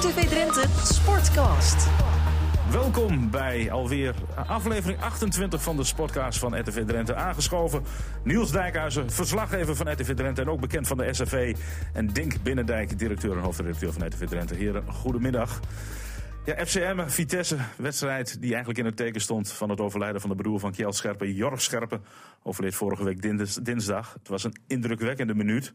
RTV Drenthe Sportcast. Welkom bij alweer aflevering 28 van de Sportcast van RTV Drenthe. Aangeschoven Niels Dijkhuizen, verslaggever van RTV Drenthe en ook bekend van de SFV. En Dink Binnendijk, directeur en hoofdredacteur van RTV Drenthe. Heren, goedemiddag. Ja, FCM, Vitesse, wedstrijd die eigenlijk in het teken stond van het overlijden van de broer van Kjell Scherpen, Jorg Scherpen. Overleed vorige week dinsdag. Het was een indrukwekkende minuut.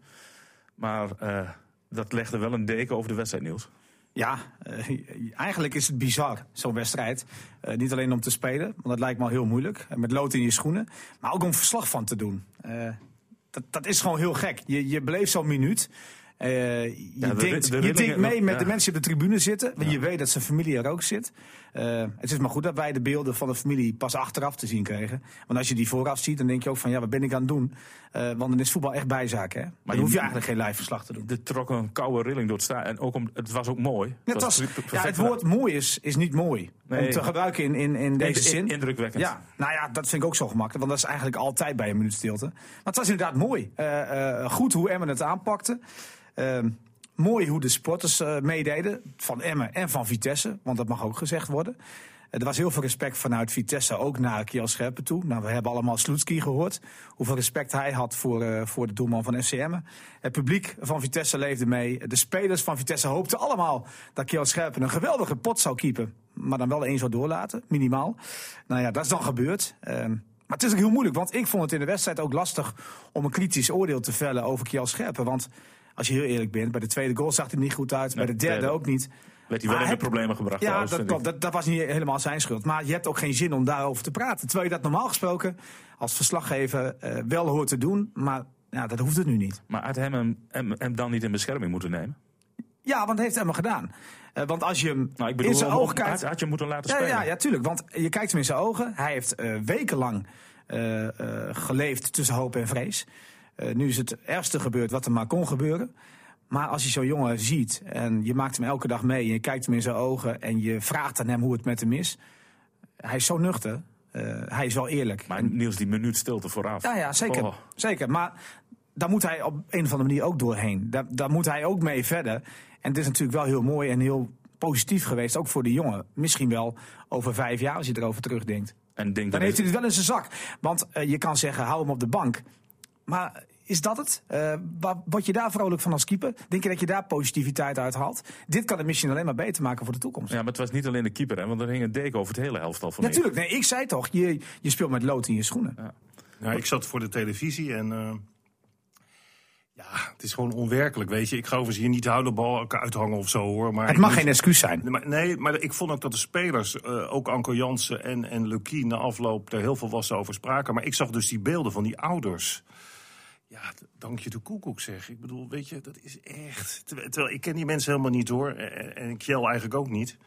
Maar uh, dat legde wel een deken over de wedstrijd, Niels. Ja, uh, eigenlijk is het bizar, zo'n wedstrijd. Uh, niet alleen om te spelen, want dat lijkt me al heel moeilijk. Met lood in je schoenen. Maar ook om verslag van te doen. dat, dat is gewoon heel gek. Je, je beleeft zo'n minuut. Je ja, denkt, je denkt mee met ja. de mensen die op de tribune zitten. Want je weet dat zijn familie er ook zit. Uh, het is maar goed dat wij de beelden van de familie pas achteraf te zien kregen. Want als je die vooraf ziet, dan denk je ook van ja, wat ben ik aan het doen? Uh, want dan is voetbal echt bijzaak. Hè? Maar dan hoef je eigenlijk geen live verslag te doen. Er trok een koude rilling door het staan. En ook om, het was ook mooi. Ja, het, was, ja, het woord mooi is, is niet mooi. Nee. Om te gebruiken in, in, in deze in, zin. Indrukwekkend. Ja, nou ja, dat vind ik ook zo gemakkelijk. Want dat is eigenlijk altijd bij een minuut stilte. Maar het was inderdaad mooi. goed hoe Emmen het aanpakte. Uh, mooi hoe de sporters uh, meededen. Van Emmen en van Vitesse. Want dat mag ook gezegd worden. Er was heel veel respect vanuit Vitesse ook naar Kiel Scherpen toe. Nou, we hebben allemaal Sloetski gehoord. Hoeveel respect hij had voor, uh, voor de doelman van FCM. Het publiek van Vitesse leefde mee. De spelers van Vitesse hoopten allemaal dat Kiel Scherpen een geweldige pot zou keepen. Maar dan wel één zou doorlaten, minimaal. Nou ja, dat is dan gebeurd. Uh, maar het is ook heel moeilijk, want ik vond het in de wedstrijd ook lastig om een kritisch oordeel te vellen over Kiel Scherpen. Want als je heel eerlijk bent, bij de tweede goal zag hij niet goed uit, nee, bij de derde, derde ook niet. Werd hij wel in de problemen gebracht. Ja, dat klopt. Dat, dat, was niet helemaal zijn schuld. Maar je hebt ook geen zin om daarover te praten. Terwijl je dat normaal gesproken als verslaggever uh, wel hoort te doen. Maar ja, dat hoeft het nu niet. Maar had hem hem, hem dan niet in bescherming moeten nemen? Ja, want dat heeft hem gedaan. Uh, want als je hem nou, ik bedoel, in zijn ogen kijkt... Had, had, je moeten laten ja, spelen. Ja, ja, tuurlijk. Want je kijkt hem in zijn ogen. Hij heeft uh, wekenlang geleefd tussen hoop en vrees. Nu is het ergste gebeurd wat er maar kon gebeuren. Maar als je zo'n jongen ziet en je maakt hem elke dag mee... en je kijkt hem in zijn ogen en je vraagt aan hem hoe het met hem is... hij is zo nuchter. Uh, hij is wel eerlijk. Maar Niels, die minuut stilte vooraf. Ja, ja zeker. Oh. zeker. Maar daar moet hij op een of andere manier ook doorheen. Daar, daar moet hij ook mee verder. En het is natuurlijk wel heel mooi en heel positief geweest, ook voor de jongen. Misschien wel over vijf jaar als je erover terugdenkt. En denk dan heeft hij het wel in zijn zak. Want uh, je kan zeggen, hou hem op de bank. Maar is dat het? Uh, word je daar vrolijk van als keeper? Denk je dat je daar positiviteit uit haalt? Dit kan het misschien alleen maar beter maken voor de toekomst. Ja, maar het was niet alleen de keeper, hè, want er hing een deken over het hele elftal van Natuurlijk, nee, ik zei toch, je, je speelt met lood in je schoenen. Ja. Nou, ik zat voor de televisie en... Uh... Ja, het is gewoon onwerkelijk, weet je. Ik ga overigens hier niet de huilenbal uithangen of zo, hoor. Maar het mag geen excuus zijn. Maar, nee, maar ik vond ook dat de spelers, uh, ook Anko Jansen en, en Lucie... na afloop er heel veel was over spraken. Maar ik zag dus die beelden van die ouders... Ja, dank je de koekoek zeg. Ik bedoel, weet je, dat is echt... Terwijl, ik ken die mensen helemaal niet hoor. En, en Kjell eigenlijk ook niet.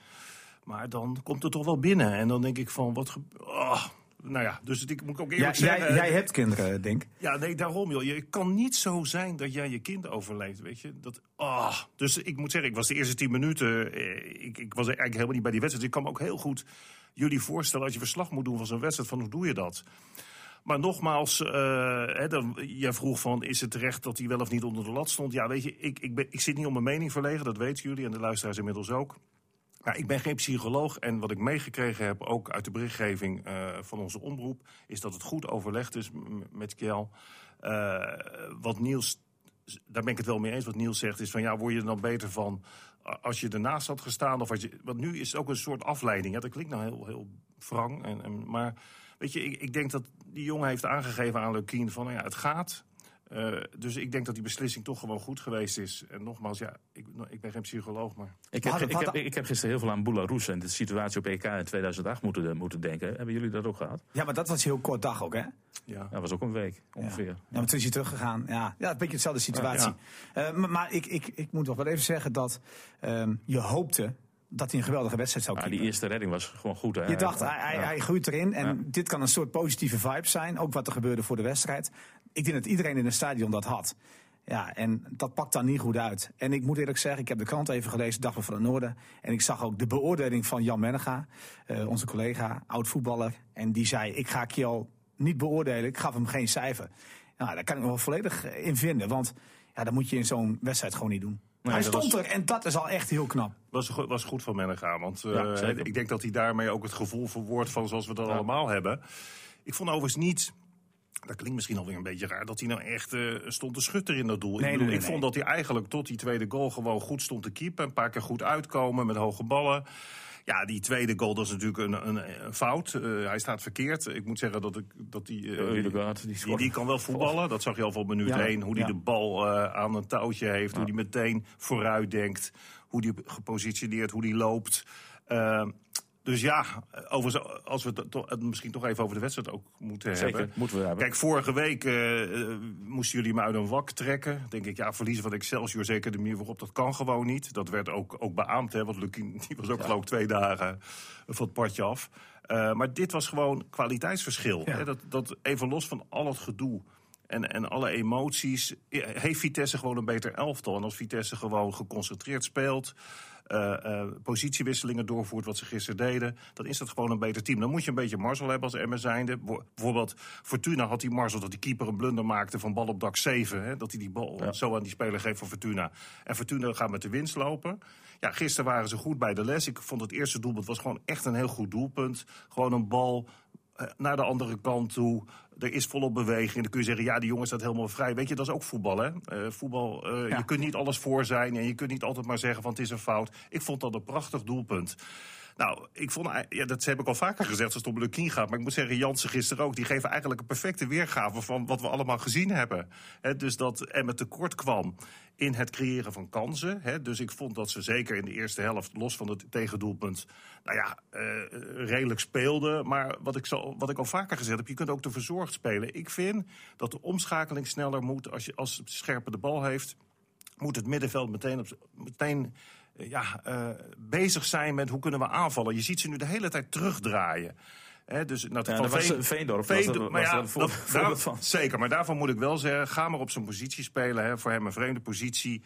Maar dan komt het toch wel binnen. En dan denk ik van, wat... Oh, nou ja, dus ik moet ook eerlijk ja, zeggen... Jij, jij, hebt kinderen, denk ik. Ja, nee, daarom joh. Je kan niet zo zijn dat jij je kind overleeft, weet je. Dat, oh. Dus ik moet zeggen, ik was de eerste tien minuten... Eh, ik, ik was eigenlijk helemaal niet bij die wedstrijd. Dus ik kan me ook heel goed jullie voorstellen... als je verslag moet doen van zo'n wedstrijd, van hoe doe je dat? Maar nogmaals, hè, dan, jij vroeg van, is het terecht dat hij wel of niet onder de lat stond? Ja, weet je, ik, ik, ben, ik zit niet om mijn mening verlegen, dat weten jullie en de luisteraars inmiddels ook. Maar ik ben geen psycholoog en wat ik meegekregen heb, ook uit de berichtgeving uh, van onze omroep, is dat het goed overlegd is met Kjell. Uh, wat Niels, daar ben ik het wel mee eens, wat Niels zegt, is van ja, word je er dan beter van als je ernaast had gestaan? Of als je, want nu is het ook een soort afleiding. Dat klinkt nou heel, heel wrang, en, en, maar weet je, ik, ik denk dat die jongen heeft aangegeven aan Lukien van nou ja, het gaat. Uh, dus ik denk dat die beslissing toch gewoon goed geweest is. En nogmaals, ja, ik, ik ben geen psycholoog, maar... Ik heb, ik, heb, ik heb gisteren heel veel aan Boularoes en de situatie op EK in 2008 moeten, moeten denken. Hebben jullie dat ook gehad? Ja, maar dat was heel kort dag ook, hè? Ja. Dat was ook een week, ongeveer. Ja, ja maar toen is hij teruggegaan. Ja, ja een beetje dezelfde situatie. Ja. Uh, maar, maar ik, ik, ik moet toch wel even zeggen dat um, je hoopte dat hij een geweldige wedstrijd zou krijgen. Ja, die eerste redding was gewoon goed. Hè? Je dacht, hij, hij, hij groeit erin. En ja. dit kan een soort positieve vibe zijn. Ook wat er gebeurde voor de wedstrijd. Ik denk dat iedereen in het stadion dat had. Ja, en dat pakt dan niet goed uit. En ik moet eerlijk zeggen, ik heb de krant even gelezen, Dag van het Noorden. En ik zag ook de beoordeling van Jan Mennega, uh, onze collega, oud voetballer. En die zei, ik ga Kiel niet beoordelen, ik gaf hem geen cijfer. Nou, daar kan ik me wel volledig in vinden. Want ja, dat moet je in zo'n wedstrijd gewoon niet doen. Nee, hij stond was- er en dat is al echt heel knap. Was, was goed van Menega. Want eh, Ja, ik denk dat hij daarmee ook het gevoel verwoordt van zoals we dat allemaal hebben. Ik vond overigens niet. Dat klinkt misschien alweer een beetje raar. Dat hij nou echt eh, stond te schutter in dat doel. Nee, ik bedoel, nee, ik nee, vond dat hij eigenlijk tot die tweede goal gewoon goed stond te keepen. Een paar keer goed uitkomen met hoge ballen. Ja, die tweede goal dat is natuurlijk een, een, een fout. Eh, hij staat verkeerd. Ik moet zeggen dat, ik, dat die, eh, Ødegaard, die die, die kan wel voetballen. Dat zag je al van minuut Ja, 1. Hoe hij ja. de bal eh, aan een touwtje heeft. Hoe hij meteen vooruit denkt. Hoe hij gepositioneerd, hoe hij loopt. Dus ja, overigens, als we het, misschien toch even over de wedstrijd ook moeten Zeker, hebben. moeten we hebben. Kijk, vorige week eh, eh, moesten jullie me uit een wak trekken. Denk ik, ja, verliezen van Excelsior, zeker de manier waarop, dat kan gewoon niet. Dat werd ook, ook beaamd, hè, want Lukien die was ook geloof ik twee dagen van het padje af. Eh, maar dit was gewoon kwaliteitsverschil. Ja. Hè, dat, dat even los van al het gedoe en, en alle emoties, heeft Vitesse gewoon een beter elftal. En als Vitesse gewoon geconcentreerd speelt, eh, eh, positiewisselingen doorvoert, wat ze gisteren deden, dan is dat gewoon een beter team. Dan moet je een beetje Marcel hebben als Emmer zijnde. Bijvoorbeeld Fortuna had die Marcel dat die keeper een blunder maakte van bal op dak 7. Hè, dat hij die bal zo aan die speler geeft van Fortuna. En Fortuna gaat met de winst lopen. Ja, gisteren waren ze goed bij de les. Ik vond het eerste doelpunt was gewoon echt een heel goed doelpunt. Gewoon een bal naar de andere kant toe. Er is volop beweging. Dan kun je zeggen, ja, die jongen staat helemaal vrij. Weet je, dat is ook voetbal, hè? Eh, voetbal, eh, Ja. je kunt niet alles voor zijn... en je kunt niet altijd maar zeggen van het is een fout. Ik vond dat een prachtig doelpunt. Nou, ik vond, ja, dat heb ik al vaker gezegd als het om Lukien gaat. Maar ik moet zeggen, Jansen gisteren ook. Die geven eigenlijk een perfecte weergave van wat we allemaal gezien hebben. Hè, dus dat Emmen tekort kwam in het creëren van kansen. Dus ik vond dat ze zeker in de eerste helft, los van het tegendoelpunt... nou ja, eh, redelijk speelden. Maar wat ik, zo, wat ik al vaker gezegd heb, je kunt ook te verzorgd spelen. Ik vind dat de omschakeling sneller moet als je als Scherpe de bal heeft moet het middenveld meteen, op, meteen ja, eh, bezig zijn met hoe kunnen we aanvallen. Je ziet ze nu de hele tijd terugdraaien. Hè, dus, nou, Ja, van dat was, Veen- Veendorp, Veendorp, was maar was ja, een voor- dat- voorbeeld daar- van. Zeker, maar daarvan moet ik wel zeggen, ga maar op zijn positie spelen. Hè, voor hem een vreemde positie.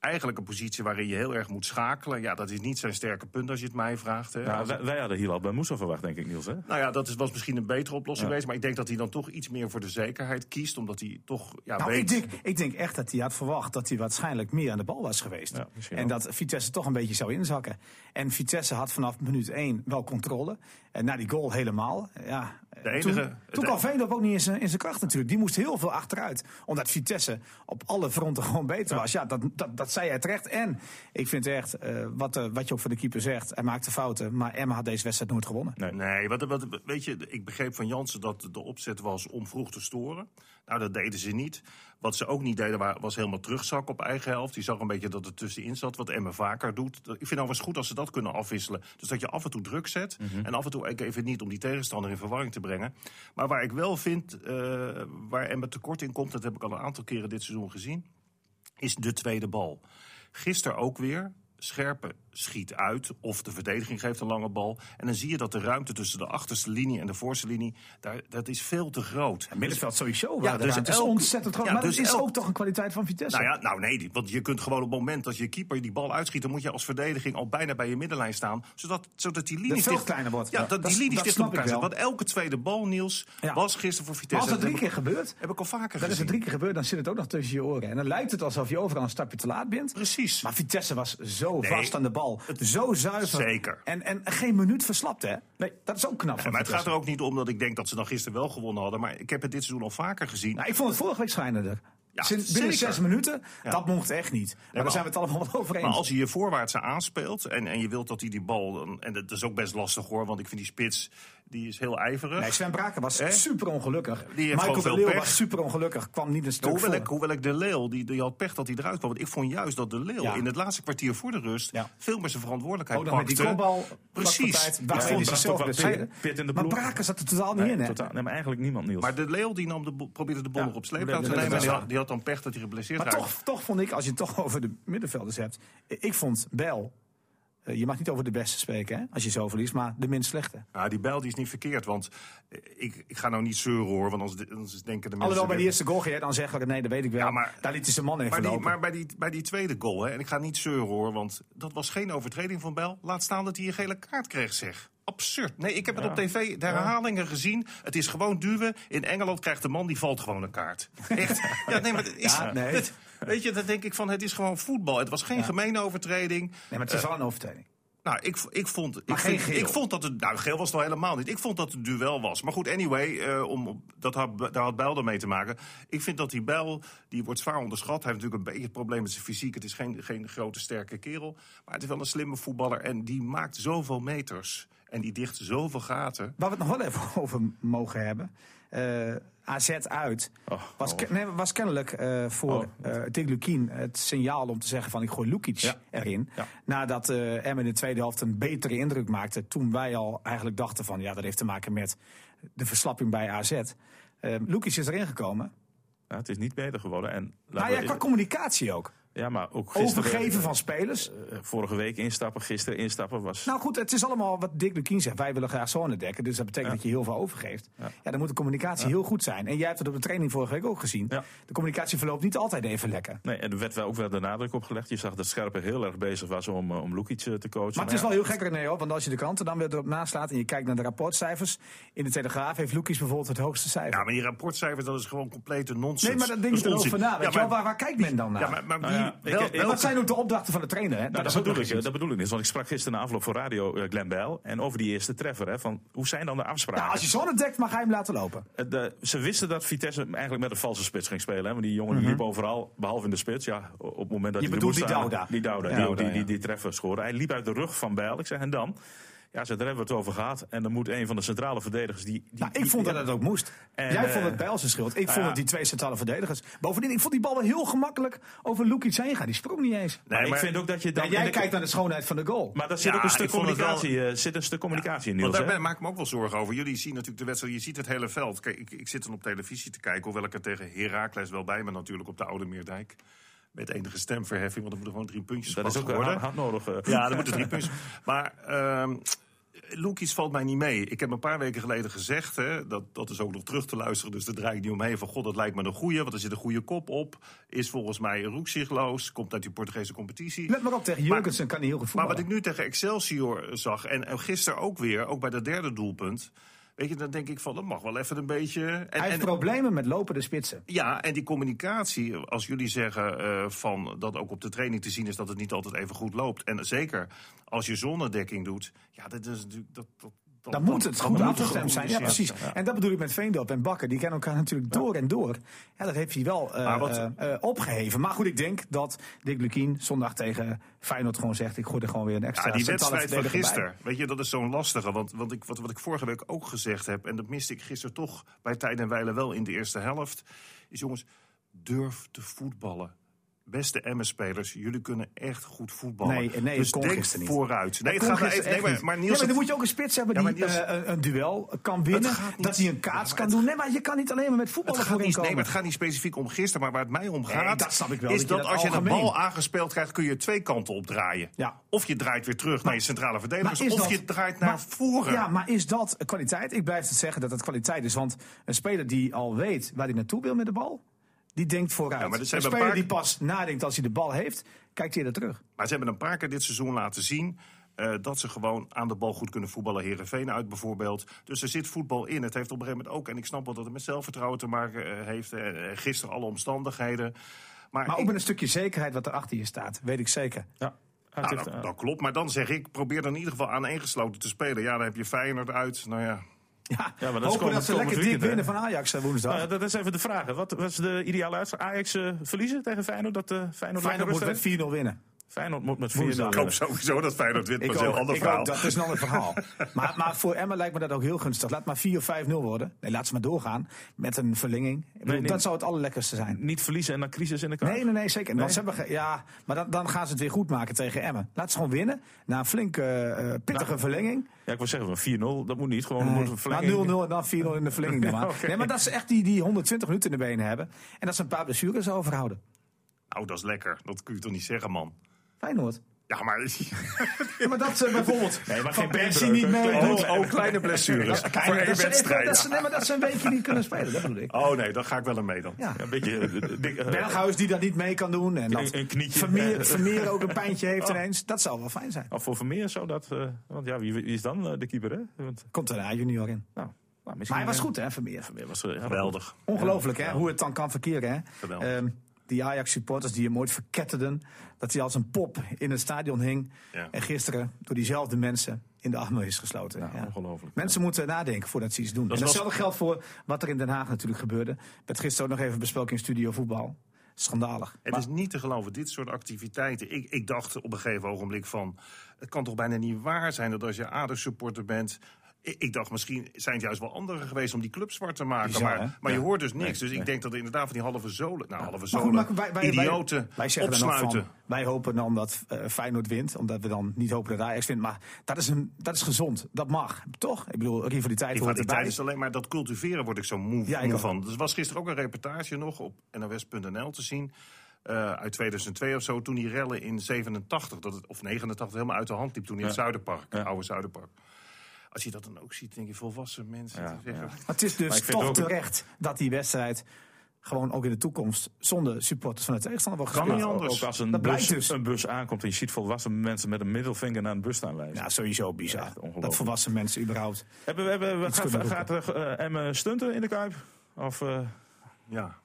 Eigenlijk een positie waarin je heel erg moet schakelen. Ja, dat is niet zijn sterke punt als je het mij vraagt. Hè. Ja, Als- wij, wij hadden hier al bij Moesa verwacht, denk ik, Niels. Hè? nou ja, dat is, was misschien een betere oplossing Ja. geweest. Maar ik denk dat hij dan toch iets meer voor de zekerheid kiest. Omdat hij toch ja, Nou, weet... ik, denk, ik denk echt dat hij had verwacht dat hij waarschijnlijk meer aan de bal was geweest. Ja, en dat Vitesse toch een beetje zou inzakken. En Vitesse had vanaf minuut 1 wel controle. En na die goal helemaal. Ja, De enige- toen, toen kwam Veendorp ook niet in zijn, in zijn kracht natuurlijk. Die moest heel veel achteruit. Omdat Vitesse op alle fronten gewoon beter was. Ja, dat, dat, dat zei hij terecht. En ik vind echt, eh, wat, eh, wat je ook voor de keeper zegt. Hij maakte fouten. Maar Emma had deze wedstrijd nooit gewonnen. Nee. Nee, wat, wat, weet je, ik begreep van Jansen dat de opzet was om vroeg te storen. Nou, dat deden ze niet. Wat ze ook niet deden wa- was helemaal terugzakken op eigen helft. Die zag een beetje dat het tussenin zat, wat Emma vaker doet. Ik vind eens goed als ze dat kunnen afwisselen. Dus dat je af en toe druk zet en af en toe even niet om die tegenstander in verwarring te brengen. Maar waar ik wel vind, eh, waar Emma tekort in komt, dat heb ik al een aantal keren dit seizoen gezien, is de tweede bal. Gisteren ook weer. Scherpe schiet uit of de verdediging geeft een lange bal. En dan zie je dat de ruimte tussen de achterste linie en de voorste linie... Daar, dat is veel te groot. Het middenveld sowieso. Ja, dus het is ontzettend groot. ja, maar dus dat is elk- ook toch een kwaliteit van Vitesse. Nou ja, nou nee, want je kunt gewoon op het moment dat je keeper die bal uitschiet... dan moet je als verdediging al bijna bij je middenlijn staan... zodat, zodat die linie dicht- kleiner wordt. Ja, dat, die linie dicht op elkaar. Want elke tweede bal, Niels, Ja. was gisteren voor Maar Vitesse. als dat drie keer gebeurt, Heb ik al vaker Dat is gezien. het drie keer gebeurd, dan zit het ook nog tussen je oren. En dan lijkt het alsof je overal een stapje te laat bent. Precies. Maar Vitesse was zo vast aan de bal. Zo zuiver. Zeker. En, en geen minuut verslapt, hè? Nee, dat is ook knap. Maar het gaat er ook niet om dat ik denk dat ze dan gisteren wel gewonnen hadden. Maar ik heb het dit seizoen al vaker gezien. Nou, ik vond het vorige week. Ja, Sinds, binnen zeker. zes minuten, Ja. dat mocht echt niet. Maar maar daar zijn we het allemaal over eens. Maar als hij je voorwaarts aanspeelt en, en je wilt dat hij die bal... en dat is ook best lastig hoor, want ik vind die spits die is heel ijverig. Nee, Sven Braken was super ongelukkig. heeft Michael de Leeuw pech. was super ongelukkig. Kwam niet een stuk hoewel, voor. ik, hoewel ik de Leeuw, die, die had pech dat hij eruit kwam. Want ik vond juist dat de Leeuw Ja. in het laatste kwartier voor de rust... Ja. veel meer zijn verantwoordelijkheid Ook nog met die pakte. kopbal. Precies. Vond hij dat zichzelf toch wel blesseerde. pit- pit in de Maar. Braken zat er totaal niet Nee, in, hè? totaal. Nee, maar eigenlijk niemand, Niels. Maar de Leeuw die nam de, probeerde de bal Ja. nog op sleeptouw te nemen. En die had, die had dan pech dat hij geblesseerd Maar raakte. toch, toch vond ik, als je het toch over de middenvelders hebt. Ik vond Bel. Eh, Je mag niet over de beste spreken, hè, als je zo verliest, maar de minst slechte. Nou, die bijl die is niet verkeerd, want eh, ik, ik ga nou niet zeuren hoor, want anders, anders denken de mensen... Alhoewel bij die eerste goal ging je dan zeggen, nee, dat weet ik wel. Ja, maar- Daar liet hij zijn man even Maar, die, maar bij, die, bij die tweede goal, hè, en ik ga niet zeuren hoor, want dat was geen overtreding van Bel. Laat staan dat hij een gele kaart kreeg, zeg. Absurd. Nee, ik heb het op tv, de herhalingen gezien. Het is gewoon duwen. In Engeland krijgt de man, die valt gewoon een kaart. Echt. Ja, nee, maar het is... Ja, nee. het- Weet je, dan denk ik van, het is gewoon voetbal. Het was geen gemene overtreding. Nee, maar het is wel een overtreding. Nou, ik, ik, vond, ik, vind- ik vond dat het. Nou, geel was het nou helemaal niet. Ik vond dat het duel was. Maar goed, anyway, eh, om, dat had, daar had Bijl mee te maken. Ik vind dat die Bijl, die wordt zwaar onderschat. Hij heeft natuurlijk een beetje het probleem met zijn fysiek. Het is geen, geen grote, sterke kerel. Maar het is wel een slimme voetballer. En die maakt zoveel meters. En die dicht zoveel gaten. Waar we het nog wel even over mogen hebben. Eh, AZ uit. Oh, was, oh. nee, was kennelijk eh, voor Oh. Lukien het signaal om te zeggen van ik gooi Lukic Ja. erin. Ja. Nadat eh Emmen in de tweede helft een betere indruk maakte. Toen wij al eigenlijk dachten van ja dat heeft te maken met de verslapping bij AZ. Eh Lukic is erin gekomen. Ja, het is niet beter geworden. En, Nou ja, qua communicatie ook. Ja, maar ook gisteren, Overgeven van spelers. eh, vorige week instappen, gisteren instappen was... Nou goed, het is allemaal wat Dick Lukien zegt. Wij willen graag zone dekken. Dus dat betekent Ja. dat je heel veel overgeeft. Ja. Ja. dan moet de communicatie heel goed zijn. En jij hebt het op de training vorige week ook gezien. Ja. De communicatie verloopt niet altijd even lekker. Nee, en er werd wel ook wel de nadruk op gelegd. Je zag dat Scherper heel erg bezig was om, eh, om Lukic eh, te coachen. Maar het is ja, wel heel gek René, hoor, want als je de kranten dan weer erop naslaat... en je kijkt naar de rapportcijfers... in de Telegraaf heeft Lukis bijvoorbeeld het hoogste cijfer. Ja, maar die rapportcijfers, dat is gewoon complete nonsens. nee, maar dat denk is je erover na. Weet Ja, je wel, waar, waar kijkt men dan naar? Ja, maar, maar Nou wie, ja, wel- ik- wat zijn ook de opdrachten van de trainer? Hè? Nou, dat, ook bedoel ik, eh, dat bedoel ik niet. Want ik sprak gisteren na afloop voor radio eh, Glenn Bijl. En over die eerste treffer. Hè, van, hoe zijn dan de afspraken? Nou, als je zone dekt, mag hij hem laten lopen. Eh, de- ze wisten dat Vitesse eigenlijk met een valse spits ging spelen. Hè? Want die jongen die liep overal, behalve in de spits. Ja, op het moment dat Je hij bedoelt die Douda? Die Douda, die, die, die, treffer scoren. Hij liep uit de rug van Bijl. Ik zeg, en dan? Ja, daar hebben we het over gehad. En dan moet een van de centrale verdedigers... Die, die, Nou, ik die- vond dat het ook moest. En, Jij eh, vond het bij zijn schuld. Ik nou vond ja. het die twee centrale verdedigers. Bovendien, ik vond die bal wel heel gemakkelijk over Lukic heen gaan. Die sprong niet eens. Maar ik vind ook dat je dan... En jij de- kijkt naar de schoonheid van de goal. Maar daar zit Ja, ook een stuk wel- communicatie, eh, zit een stuk communicatie in, Want Niels. daar hè? ben- maak ik me ook wel zorgen over. Jullie zien natuurlijk de wedstrijd, je ziet het hele veld. Kijk, ik, ik zit dan op televisie te kijken, hoewel ik er tegen Heracles wel bij ben natuurlijk op de Oude Meerdijk. Met enige stemverheffing, want er moeten gewoon drie puntjes Dat is ook worden. hard, hard nodig. eh. Ja, er moeten drie puntjes. Maar ehm Loekies valt mij niet mee. Ik heb een paar weken geleden gezegd, hè, dat, dat is ook nog terug te luisteren, dus daar draai ik niet omheen. Van god, dat lijkt me een goeie, want er zit een goede kop op. Is volgens mij roekzichtloos, komt uit die Portugese competitie. Let maar op, tegen Jurgensen kan hij heel goed Maar voetballen. wat ik nu tegen Excelsior zag, en, en gisteren ook weer, ook bij dat derde doelpunt. Weet je, dan denk ik van, dat mag wel even een beetje. En, hij heeft en- problemen met lopende spitsen. ja, en die communicatie, als jullie zeggen eh, van dat ook op de training te zien is dat het niet altijd even goed loopt. En zeker als je zonnedekking doet, ja, dat is natuurlijk. Dat, dat, dat, Dan moet het dan goed afgestemd zijn. Ja, precies. En dat bedoel ik met Veendorp en Bakker. Die kennen elkaar natuurlijk door en door. Ja, dat heeft hij wel eh, wat- eh, eh, opgeheven. Maar goed, ik denk dat Dick Lukien zondag tegen Feyenoord gewoon zegt... ik gooi er gewoon weer een extra Ja, die wedstrijd van bij. gisteren, weet je, dat is zo'n lastige. Want, want ik, wat, wat ik vorige week ook gezegd heb, en dat miste ik gisteren toch bij tijd en wijle wel in de eerste helft, is jongens, durf te voetballen. Beste MS-spelers, jullie kunnen echt goed voetballen. Nee, nee, dus denk niet. vooruit. Nee, Dat het gaat even. Nee, maar, Niels, ja, maar dan moet je ook een spits hebben Ja, die Niels- eh, een, duel kan winnen. Dat hij een kaats kan doen. Nee, maar je kan niet alleen maar met Het voetballen gaat, voorin niet, nee, maar het gaat niet specifiek om gisteren, maar waar het mij om gaat, Nee, dat snap ik wel, is dat dat, dat als je een bal aangespeeld krijgt, kun je twee kanten opdraaien. Ja. Of je draait weer terug naar je centrale verdedigers, of dat- je draait naar voren. Ja, maar is dat kwaliteit? Ik blijf het zeggen dat het kwaliteit is. Want een speler die al weet waar hij naartoe wil met de bal, die denkt vooruit. Ja, maar een speler paar- die pas nadenkt als hij de bal heeft, kijkt hij er terug. Maar ze hebben een paar keer dit seizoen laten zien. eh, dat ze gewoon aan de bal goed kunnen voetballen. Herenveen uit bijvoorbeeld. Dus er zit voetbal in. Het heeft op een gegeven moment ook. En ik snap wel dat het met zelfvertrouwen te maken eh, heeft. eh, gisteren alle omstandigheden. Maar, Maar ook ik- met een stukje zekerheid wat er achter je staat, weet ik zeker. Ja. Nou, dat, dat klopt. Maar dan zeg ik, probeer dan in ieder geval aaneengesloten te spelen. Ja, dan heb je Feyenoord uit. Nou ja. Ja, maar dat is hopen dat ze lekker dik winnen van Ajax eh, woensdag. nou ja, dat is even de vraag. Wat was de ideale uitslag? Ajax eh, verliezen tegen Feyenoord? Dat eh Feyenoord, Feyenoord moet met heeft? 4-0 winnen. Feyenoord moet met 4-0 Woensdag. Ik hoop sowieso dat Feyenoord wint. Maar is een heel ander verhaal. ook, dat is een ander verhaal. maar, maar voor Emma lijkt me dat ook heel gunstig. Laat maar 4 of 5-0 worden. Nee, laat ze maar doorgaan met een verlenging. Ik bedoel, nee. Dat zou het allerlekkerste zijn. Niet verliezen en dan crisis in de kaart. Nee, nee, nee, zeker. Want ze hebben ja, maar dan, dan gaan ze het weer goed maken tegen Emmen. Laat ze gewoon winnen. Na een flinke, eh, pittige Nou, verlenging. Ja, ik wil zeggen, van 4-0, dat moet niet. Gewoon moet een verlenging. maar 0-0 en dan 4-0 in de verlenging. dan maar. Nee, maar dat ze echt die, die 120 minuten in de benen hebben. En dat ze een paar blessures overhouden. Nou, dat is lekker. Dat kun je toch niet zeggen, man. Feyenoord. Ja, maar... Ja, maar dat ze bijvoorbeeld Nee, maar Van geen Persie niet Kleine- meedoet. Oh, oh, kleine blessures. Ja, kijk, voor één wedstrijd. Dat ze, nee, maar dat ze een weekje niet kunnen spelen, dat bedoel ik. Oh nee, dan ga ik wel mee dan. Ja. Een beetje... eh, eh, Berghuis die dat niet mee kan doen. En dat Een- knietje. Vermeer, Vermeer ook een pijntje heeft Oh. ineens. Dat zou wel fijn zijn. Of voor Vermeer zou dat... eh, want ja, wie, wie is dan eh, de keeper, hè? Want, Komt er een junior in. nou, nou, misschien, Maar hij was eh, goed, hè, Vermeer. Vermeer was, eh, Geweldig. Ongelooflijk, hè? Hoe het dan kan verkeren, hè? Geweldig. Ehm, Die Ajax-supporters die hem ooit verketterden. Dat hij als een pop in het stadion hing. Ja. En gisteren door diezelfde mensen in de armen is gesloten. Ja, Ja. ongelooflijk. Mensen moeten nadenken voordat ze iets doen. Dat en was- datzelfde geldt voor wat er in Den Haag natuurlijk gebeurde. Werd gisteren ook nog even besproken in Studio Voetbal. Schandalig. Het Maar- is niet te geloven, dit soort activiteiten. Ik, ik dacht op een gegeven ogenblik van... het kan toch bijna niet waar zijn dat als je ADO-supporter bent... Ik, dacht, misschien zijn het juist wel anderen geweest om die club zwart te maken. Bizar, maar maar je hoort dus niks. Nee, dus ik denk dat er inderdaad van die halve zolen... Nou, halve zolen, wij, wij, idioten wij, wij opsluiten. van, wij hopen dan dat eh, Feyenoord wint. Omdat we dan niet hopen dat Ajax wint. Maar dat is, een, dat is gezond. Dat mag. Toch? Ik bedoel, rivaliteit hoort erbij. is alleen maar dat cultiveren word ik zo moe, Ja, ik moe van. Er was gisteren ook een reportage nog op nos.nl te zien. eh, uit 2002 of zo, toen die rellen in 87 dat het, of 89 helemaal uit de hand liep. Toen in het. Zuiderpark, Ja. oude Zuiderpark. Als je dat dan ook ziet, denk je volwassen mensen Ja, die zeggen... ja. Maar het is dus toch ook- terecht dat die wedstrijd gewoon ook in de toekomst zonder supporters van de tegenstander wordt Kan niet anders. Ook als een Dat bus, dus. een bus aankomt en je ziet volwassen mensen met een middelvinger naar een bus staan wijzen. Ja, sowieso bizar. Ja, dat volwassen mensen überhaupt. Hebben we, hebben we, gaat, gaat er eh, Emme stunten in de Kuip? Of, eh, Ja,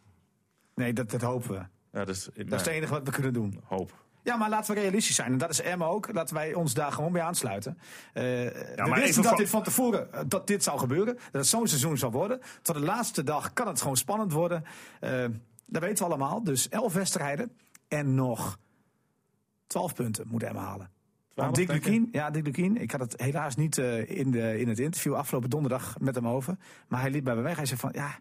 Nee, dat, dat hopen we. ja, dat is, Dat is het enige wat we kunnen doen. hoop. Ja, maar laten we realistisch zijn. En dat is Emma ook. Laten wij ons daar gewoon bij aansluiten. Eh, we maar wisten dat dit van tevoren eh, dat dit zou gebeuren. Dat het zo'n seizoen zou worden. Tot de laatste dag kan het gewoon spannend worden. Eh, dat weten we allemaal. Dus elf wedstrijden. En nog twaalf punten moet Emma halen. Want Dick je? Lukien, ja, Dick Lukien, ik had het helaas niet eh, in, de, in het interview afgelopen donderdag met hem over. Maar hij liep bij me weg. Hij zei van, ja,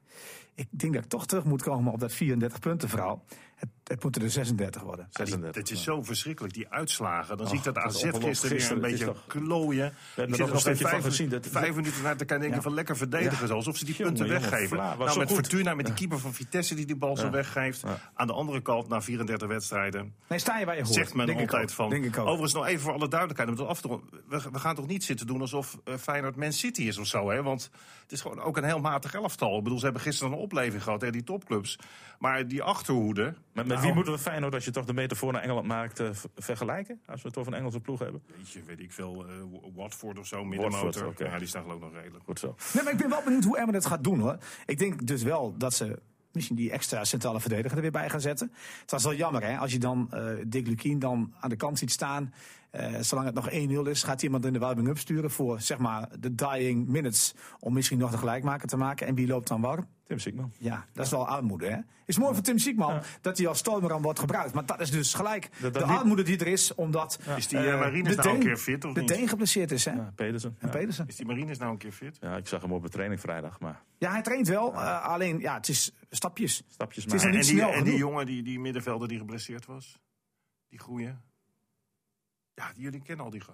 ik denk dat ik toch terug moet komen op dat 34 punten verhaal. Het, het moeten er 36 worden. 36. het is zo verschrikkelijk, die uitslagen. Dan zie ik dat dat AZ gisteren weer een beetje is klooien. er Ik nog een vijf, van gezien, dat- vijf minuten naar te kijken en denken Ja. van lekker verdedigen. Ja. Alsof ze die punten jongen, weggeven. Nou, met goed. Fortuna, met die keeper van Vitesse die die bal zo weggeeft. Ja. Aan de andere kant, na 34 wedstrijden, Nee, sta je waar je hoort. zegt men Denk ik altijd van... Denk ik ook. Overigens nog even voor alle duidelijkheid. om het af te we, we gaan toch niet zitten doen alsof eh, Feyenoord Man City is of zo. Hè? Want het is gewoon ook een heel matig elftal. Ik bedoel, ze hebben gisteren een opleving gehad, hè, die topclubs. Maar die achterhoede... Met, met Nou. wie moeten we Feyenoord, als je toch de metafoor naar Engeland maakt, eh, vergelijken? Als we het over een Engelse ploeg hebben. Weet je, weet ik veel, eh, Watford of zo, middenmotor. Ja, die staan geloof ik nog redelijk. Goed zo. Nee, maar ik ben wel benieuwd hoe Emmen het gaat doen hoor. Ik denk dus wel dat ze misschien die extra centrale verdediger er weer bij gaan zetten. Het was wel jammer hè, als je dan eh Dick Lukien dan aan de kant ziet staan. Eh, zolang het nog 1-0 is, gaat iemand in de warming-up sturen voor zeg maar de dying minutes. Om misschien nog de gelijkmaker te maken. En wie loopt dan warm? Tim Siekman. Ja, dat is wel armoede hè. Is mooi voor Tim Siekman dat hij als stormeram wordt gebruikt. Maar dat is dus gelijk Dat- dat de armoede die er is. Omdat Is die eh, uh, Marines de nou een Deen- keer fit of de niet? Deen geblesseerd is hè. Ja, Pedersen. En Ja. Pedersen. Is die Marines nou een keer fit? Ja, ik zag hem op de training vrijdag, maar Ja, hij traint wel. eh, alleen, ja, het is stapjes. stapjes Het is maar. nog En niet die, snel en die jongen, die, die middenvelder die geblesseerd was? Die goeie? Ja, die, jullie kennen al die ge-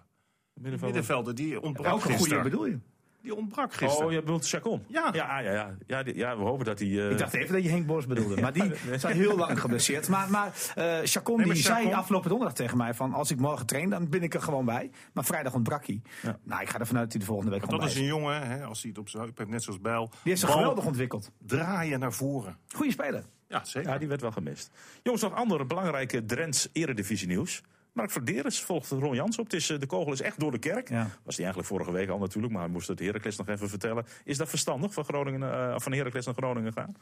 Middenvelder. middenvelder. Die ontbrak Welke goede gisteren. bedoel je? Die ontbrak gisteren. Oh, je bedoelt Chacon? Ja. Ja, ja, ja. Ja, die- ja, we hopen dat hij... eh, Ik dacht even dat je Henk Bos bedoelde. Maar die is al heel lang geblesseerd. Maar, maar eh Chacon Nee, maar die Chacon- zei afgelopen donderdag tegen mij van... als ik morgen train, dan ben ik er gewoon bij. Maar vrijdag ontbrak hij. Ja. Nou, ik ga ervan uit dat hij de volgende week gewoon dat bij is is. een jongen, hè, als hij het op zijn heup heeft, net zoals Bijl. Die heeft zich geweldig ontwikkeld. draaien naar voren. Goeie speler. Ja, zeker. Ja, die werd wel gemist. Jongens, nog andere belangrijke Drents eredivisie nieuws. Mark Verderes volgt Ron Jans op. Het is, eh, de kogel is echt door de kerk. Ja. Was die eigenlijk vorige week al natuurlijk, maar hij moest het Heracles nog even vertellen. Is dat verstandig van, Groningen, eh, van Heracles naar Groningen gaan?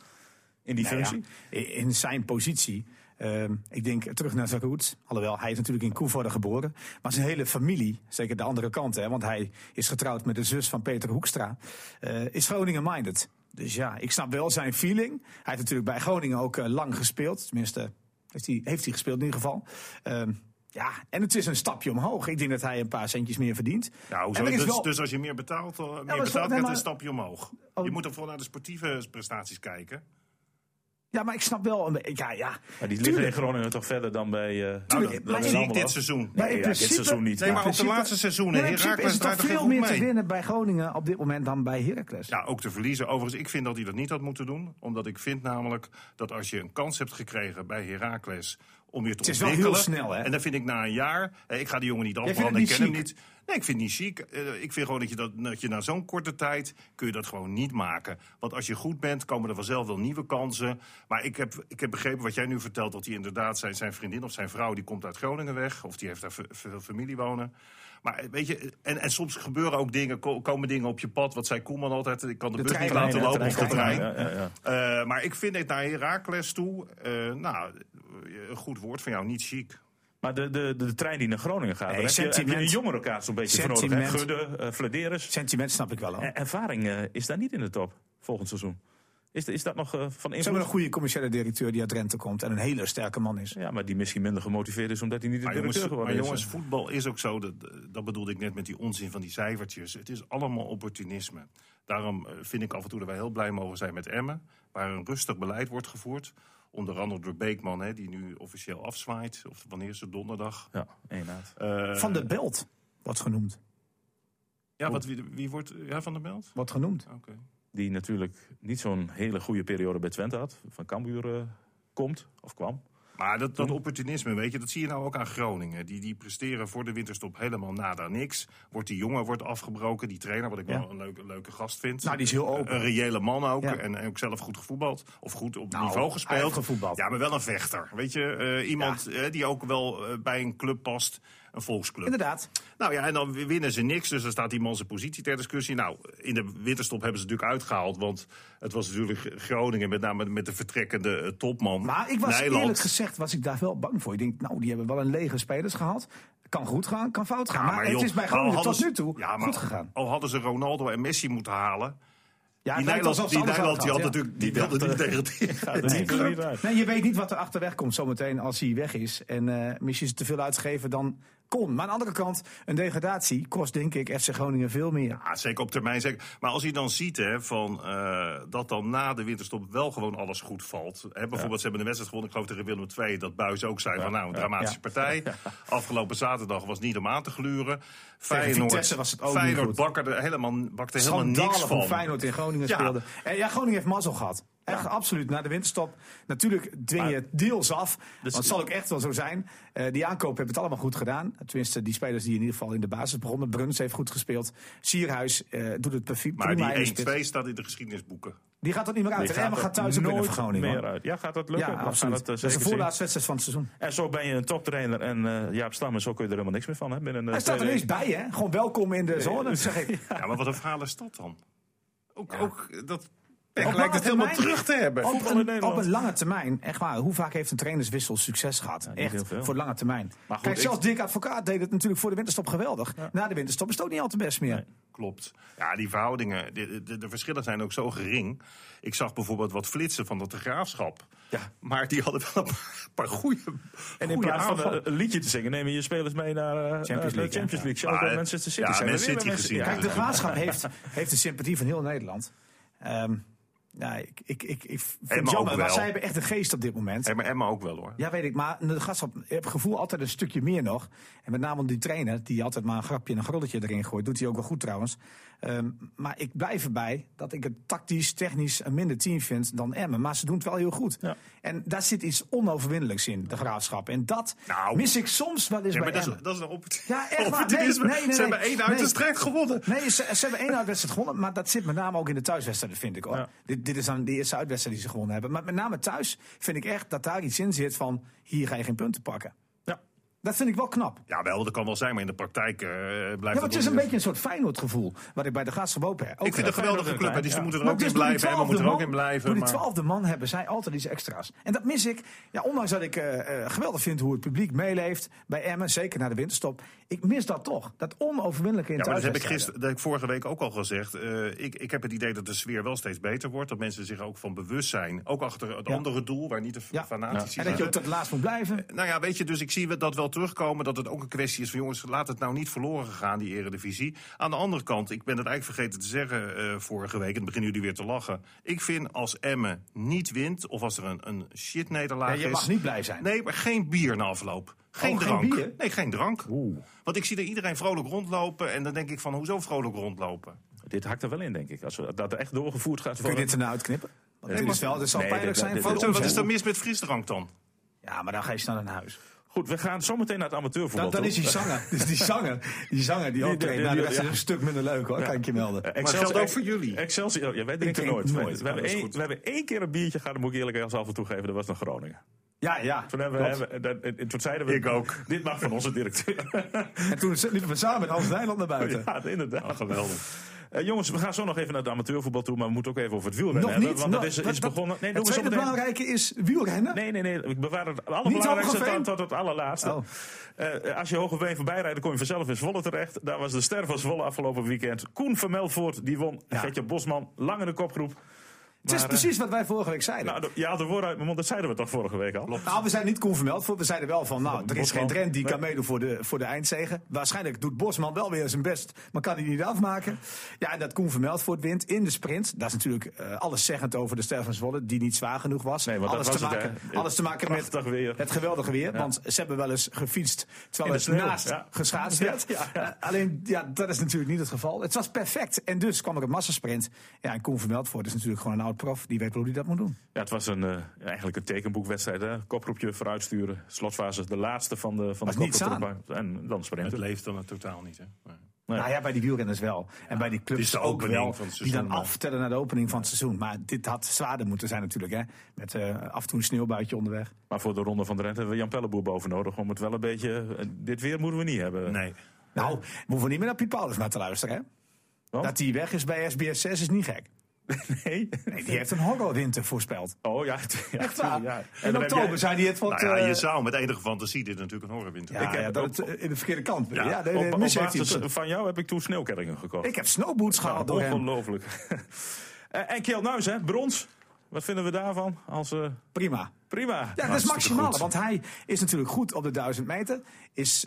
In die Nou functie? in- in zijn positie. ehm, ik denk terug naar zijn roots. Alhoewel, hij is natuurlijk in Koevoorde geboren. Maar zijn hele familie, zeker de andere kant, hè, want hij is getrouwd met de zus van Peter Hoekstra, eh, is Groningen-minded. Dus ja, ik snap wel zijn feeling. Hij heeft natuurlijk bij Groningen ook lang gespeeld. Tenminste, heeft hij, heeft hij gespeeld in ieder geval. Ja, en het is een stapje omhoog. Ik denk dat hij een paar centjes meer verdient. Ja, hoezo? Dus, wel- dus als je meer betaalt, dan- meer maar betaalt nee, maar- een stapje omhoog. Oh. Je moet toch vooral naar de sportieve prestaties kijken. Ja, maar ik snap wel een. Ja, ja. Ja, die liggen in Groningen toch verder dan bij... eh Nou, dat, maar zie ik dit seizoen. Maar in Nee, ja, dit seizoen niet. Nee, maar in ook de laatste seizoenen. Nee, Heracles is toch er veel goed meer te winnen bij Groningen op dit moment dan bij Heracles. Ja, ook te verliezen. Overigens, ik vind dat hij dat niet had moeten doen. Omdat ik vind namelijk dat als je een kans hebt gekregen bij Heracles om je te Het is wel ontwikkelen. heel snel, hè? En dan vind ik na een jaar, eh, ik ga die jongen niet afbranden, ik ken hem niet. Nee, ik vind het niet chic. Eh, ik vind gewoon dat je, dat, dat je na zo'n korte tijd kun je dat gewoon niet maken. Want als je goed bent, komen er vanzelf wel nieuwe kansen. Maar ik heb, ik heb begrepen wat jij nu vertelt, dat hij inderdaad zijn, zijn vriendin of zijn vrouw, die komt uit Groningen weg. Of die heeft daar veel familie wonen. Maar eh, weet je, en, en soms gebeuren ook dingen, ko- komen dingen op je pad. Wat zei Koeman altijd, ik kan de, De bus niet laten de lopen of de trein. trein. Ja, ja, ja. Eh, maar ik vind het naar Herakles toe, eh, nou, een goed woord van jou, niet chic. Maar de, de, de, trein die naar Groningen gaat, Nee, daar heb je, heb je een sentiment. jongere kaart zo'n beetje voor nodig. hè? Sentiment. Gudde, uh, Flederis. Sentiment snap ik wel. En ervaring eh, is daar niet in de top volgend seizoen. Is, is dat nog eh, van Ze hebben invloed? een goede commerciële directeur die uit Drenthe komt en een hele sterke man is. Ja, maar die misschien minder gemotiveerd is omdat hij niet de Maar directeur jongens, geworden maar is. jongens, voetbal is ook zo, dat, dat bedoelde ik net met die onzin van die cijfertjes. Het is allemaal opportunisme. Daarom eh, vind ik af en toe dat wij heel blij mogen zijn met Emmen, waar een rustig beleid wordt gevoerd. Onder andere door Beekman, hè, die nu officieel afzwaait. Of wanneer is het donderdag? Ja, inderdaad. Eh, Van de Belt wordt genoemd. Ja, wat, wie, wie wordt... Ja, Van der Belt? Wordt genoemd. Oké. Die natuurlijk niet zo'n hele goede periode bij Twente had. Van Cambuur eh, komt, of kwam. Maar dat, dat opportunisme, weet je, dat zie je nou ook aan Groningen. Die, die presteren voor de winterstop helemaal nada niks. Wordt die jongen wordt afgebroken, die trainer, wat ik Ja. wel een leuke, leuke gast vind. Nou, die is heel open. Een reële man ook. Ja. En, en ook zelf goed gevoetbald. Of goed op Nou, niveau hij gespeeld. heeft gevoetbald. Ja, maar wel een vechter. Weet je, eh, iemand eh, die ook wel bij een club past. Een volksclub. Inderdaad. Nou ja, en dan winnen ze niks. Dus dan staat die man zijn positie ter discussie. Nou, in de winterstop hebben ze natuurlijk uitgehaald. Want het was natuurlijk Groningen, met name met de vertrekkende eh, topman. Maar ik was Nijland. eerlijk gezegd was ik daar wel bang voor. Ik denk, nou, die hebben wel een lege spelers gehad. Kan goed gaan, kan fout gaan. Ja, maar, het joh, is bij Groningen tot nu toe ja, maar goed gegaan. Al hadden ze Ronaldo en Messi moeten halen. Ja, die Nederland, die, Nederland die, had gehad, natuurlijk, die wilde niet tegen. Nee, je weet niet wat er achterweg komt zometeen als hij weg is. En eh misschien ze te veel uitgeven dan kon. Maar aan de andere kant, een degradatie kost denk ik FC Groningen veel meer. Ja, zeker op termijn. Zeker. Maar als je dan ziet hè, van, eh, dat dan na de winterstop wel gewoon alles goed valt. Hè, bijvoorbeeld, ze hebben de wedstrijd gewonnen, ik geloof tegen Willem II. Dat Buis ook zei van nou, een dramatische partij. Afgelopen zaterdag was niet om aan te gluren. Feyenoord, was het ook niet Feyenoord bakkerde helemaal, bakte helemaal Schandalen niks van. Feyenoord in Groningen speelde. En ja, Groningen heeft mazzel gehad. Echt, absoluut. Na de winterstop. Natuurlijk dwing je het deels af. want het zal ook echt wel zo zijn. Eh, die aankoop hebben het allemaal goed gedaan. Tenminste, die spelers die in ieder geval in de basis begonnen. Bruns heeft goed gespeeld. Sierhuis eh, doet het perfect. Maar die spits. 1-2 staat in de geschiedenisboeken. Die gaat er niet meer uit. Die En er gaat thuis nooit Groningen. meer uit. Ja, gaat dat lukken? Ja, absoluut. eh, dat is de voorlaatste wedstrijd van het seizoen. En zo ben je een toptrainer en eh Jaap Stam en zo kun je er helemaal niks meer van. Hè, binnen eh, Hij staat er ineens bij, hè? Gewoon welkom in de zone, zeg ik. Ja, maar wat een verhaal is dat dan? Ook, ook dat Op lijkt lange het helemaal termijn- terug te hebben. Op een, op een lange termijn, echt waar. Hoe vaak heeft een trainerswissel succes gehad? echt, voor lange termijn. Maar goed, Kijk, ik- zelfs Dick Advocaat deed het natuurlijk voor de winterstop geweldig. Na de winterstop is het ook niet al te best meer. Nee. Klopt. Ja, die verhoudingen, de, de, de verschillen zijn ook zo gering. Ik zag bijvoorbeeld wat flitsen van dat de graafschap. Ja. Maar die hadden wel een paar goede. En in plaats van een liedje te zingen, nemen je spelers mee naar, eh, de League, Champions ja. League. Bij Manchester City. ja, zijn Man City gezien. Ja, Kijk, de graafschap heeft, heeft de sympathie van heel Nederland. Ehm, ja, ik, ik, ik, ik vind Emma het ook jammer, maar wel. zij hebben echt een geest op dit moment. Maar Emma ook wel hoor. Ja, weet ik. Maar de graafschap, ik heb het gevoel altijd een stukje meer nog. En met name die trainer, die altijd maar een grapje en een grolletje erin gooit. Doet hij ook wel goed trouwens. Ehm, maar ik blijf erbij dat ik het tactisch, technisch een minder team vind dan Emmen. Maar ze doen het wel heel goed. Ja. En daar zit iets onoverwinnelijks in, de graafschap. En dat Nou. mis ik soms wel eens Ja, bij maar dat is, dat is een oppor- Ja, echt waar. opportunisme. Nee, nee, nee, Ze hebben één uit de gewonnen. Nee, ze, ze hebben één uitwedstrijd gewonnen, maar dat zit met name ook in de thuiswedstrijden, vind ik hoor. Ja. Dit, dit is dan de eerste uitwedstrijd die ze gewonnen hebben. Maar met name thuis vind ik echt dat daar iets in zit van, hier ga je geen punten pakken. Dat vind ik wel knap. Ja, wel, dat kan wel zijn, maar in de praktijk eh, blijft Ja, het is een beetje een soort Feyenoord gevoel, wat ik bij de Graafschap heb. Ik vind het een geweldige club, dus ze ja. moeten er ook in dus die blijven. Emma moet er twaalfde ook in man- blijven. Door die twaalfde man hebben zij altijd iets extra's. En dat mis ik. Ja, ondanks dat ik eh, eh, geweldig vind hoe het publiek meeleeft bij Emmen, zeker na de winterstop. Ik mis dat toch. Dat onoverwinnelijke in Ja, maar dat heb ik, gisteren, dat heb ik vorige week ook al gezegd. Ik, ik heb het idee dat de sfeer wel steeds beter wordt. Dat mensen zich ook van bewust zijn. Ook achter het Ja. andere doel, waar niet de Ja. fanatici En dat je ook tot laatst moet blijven. Nou ja, weet je, dus ik zie dat wel terugkomen. Dat het ook een kwestie is van jongens, laat het nou niet verloren gaan, die eredivisie. Aan de andere kant, ik ben het eigenlijk vergeten te zeggen eh, vorige week. En dan beginnen jullie weer te lachen. Ik vind als Emmen niet wint, of als er een, een shit nederlaag Ja, is. je mag niet blij zijn. Nee, maar geen bier na afloop. Geen Oh, geen drank. bier? Nee, geen drank. Want ik zie er iedereen vrolijk rondlopen. En dan denk ik van, hoezo vrolijk rondlopen? Dit hakt er wel in, denk ik. Als we, dat er echt doorgevoerd gaat Kun je worden. dit ernaar uitknippen? Want Nee, dit is wel, dit zal nee, pijnlijk dit- zijn dit- voor. Wat is er mis met frisdrank dan? Ja, maar dan ga je snel naar huis. Goed, we gaan zometeen naar het amateurvoetbal Dan, is die zanger, dus die zanger, die zanger die ook die- traint. Nou, rest is ja. een stuk minder leuk hoor, kan ik je melden. Eh, Maar geldt ook voor jullie. Excelsior, ja, wij drinken drink nooit. nooit. We, hebben dat is één, we hebben één keer een biertje gehad, dat moet ik eerlijk als af en toe geven, dat was naar Groningen. Ja, ja. Toen, hebben we, hebben, dat- en toen zeiden we, Ik ook. dit mag van onze directeur. En toen liepen we samen met Hans Nijland naar buiten. ja, inderdaad. Oh, geweldig. Eh, jongens, we gaan zo nog even naar het amateurvoetbal toe, maar we moeten ook even over het wielrennen Nog hebben. niet. Want dat nog- is, is begonnen. Nee, het tweede belangrijke is wielrennen. Nee, nee, nee. Ik bewaar het allerbelangrijkste tot, tot het allerlaatste. Oh. Eh, als je Hogeveen voorbij rijdt, dan kom je vanzelf in Zwolle terecht. Daar was de ster van Zwolle afgelopen weekend. Koen van Melvoort, die won. Ja. Getje Bosman, lang in de kopgroep. Het is eh, precies wat wij vorige week zeiden. Nou, haalt de woorden uit mijn mond, dat zeiden we toch vorige week al? Nou, we zijn niet convermeld voor. We zeiden wel van, nou, er is geen trend die kan meedoen voor de, voor de eindzegen. Waarschijnlijk doet Bosman wel weer zijn best, maar kan hij niet afmaken. Ja, en dat Koen Vermeld voor het wint in de sprint. Dat is natuurlijk eh alles zeggend over de ster van Zwolle, die niet zwaar genoeg was. Nee, want dat alles, was te maken, alles te maken met weer. het geweldige weer. Want ze hebben wel eens gefietst terwijl het naast ja. geschaatst werd. Ja, ja. Eh, alleen, ja, dat is natuurlijk niet het geval. Het was perfect. En dus kwam er een massasprint. Ja, en Koen Vermeld voor is natuurlijk gewoon een oud prof. Die weet wel hoe hij dat moet doen. Ja, het was een, eh, eigenlijk een tekenboekwedstrijd. Hè? Koproepje vooruitsturen. Slotfase de laatste van de, van Was de. En dan Het sprinten. leeft dan totaal niet. Hè? Nee. Nee. Nou ja, bij die wielrenners wel. En bij die het clubs is de ook wel. van het die dan maar- aftellen naar de opening van het seizoen. Maar dit had zwaarder moeten zijn natuurlijk. Hè? Met eh, af en toe een sneeuwbuitje onderweg. Maar voor de ronde van de Drenthe hebben we Jan Pelleboer boven nodig. Om het wel een beetje... eh, Dit weer moeten we niet hebben. nee. Nou, we hoeven niet meer naar Piet Paulus naar te luisteren. Hè? Want? Dat hij weg is bij SBS 6 is niet gek. Nee. Nee, die heeft een horrorwinter voorspeld. Oh ja. ja Echt waar. Ja. In oktober jij- zei hij het wat... Nou ja, eh, je zou met enige fantasie dit natuurlijk een horrorwinter. ja, Ik heb- ja, dat eh, in de verkeerde kant. Ja, Op, basis van jou heb ik toen sneeuwkerringen gekocht. Ik heb snowboots gehaald door hem. Ongelooflijk. Eh, en Kjeld Nuis, hè? Brons. Wat vinden we daarvan? Als, eh, Prima. prima. Ja, dat is maximaal. Want hij is natuurlijk goed op de 1000 meter. Is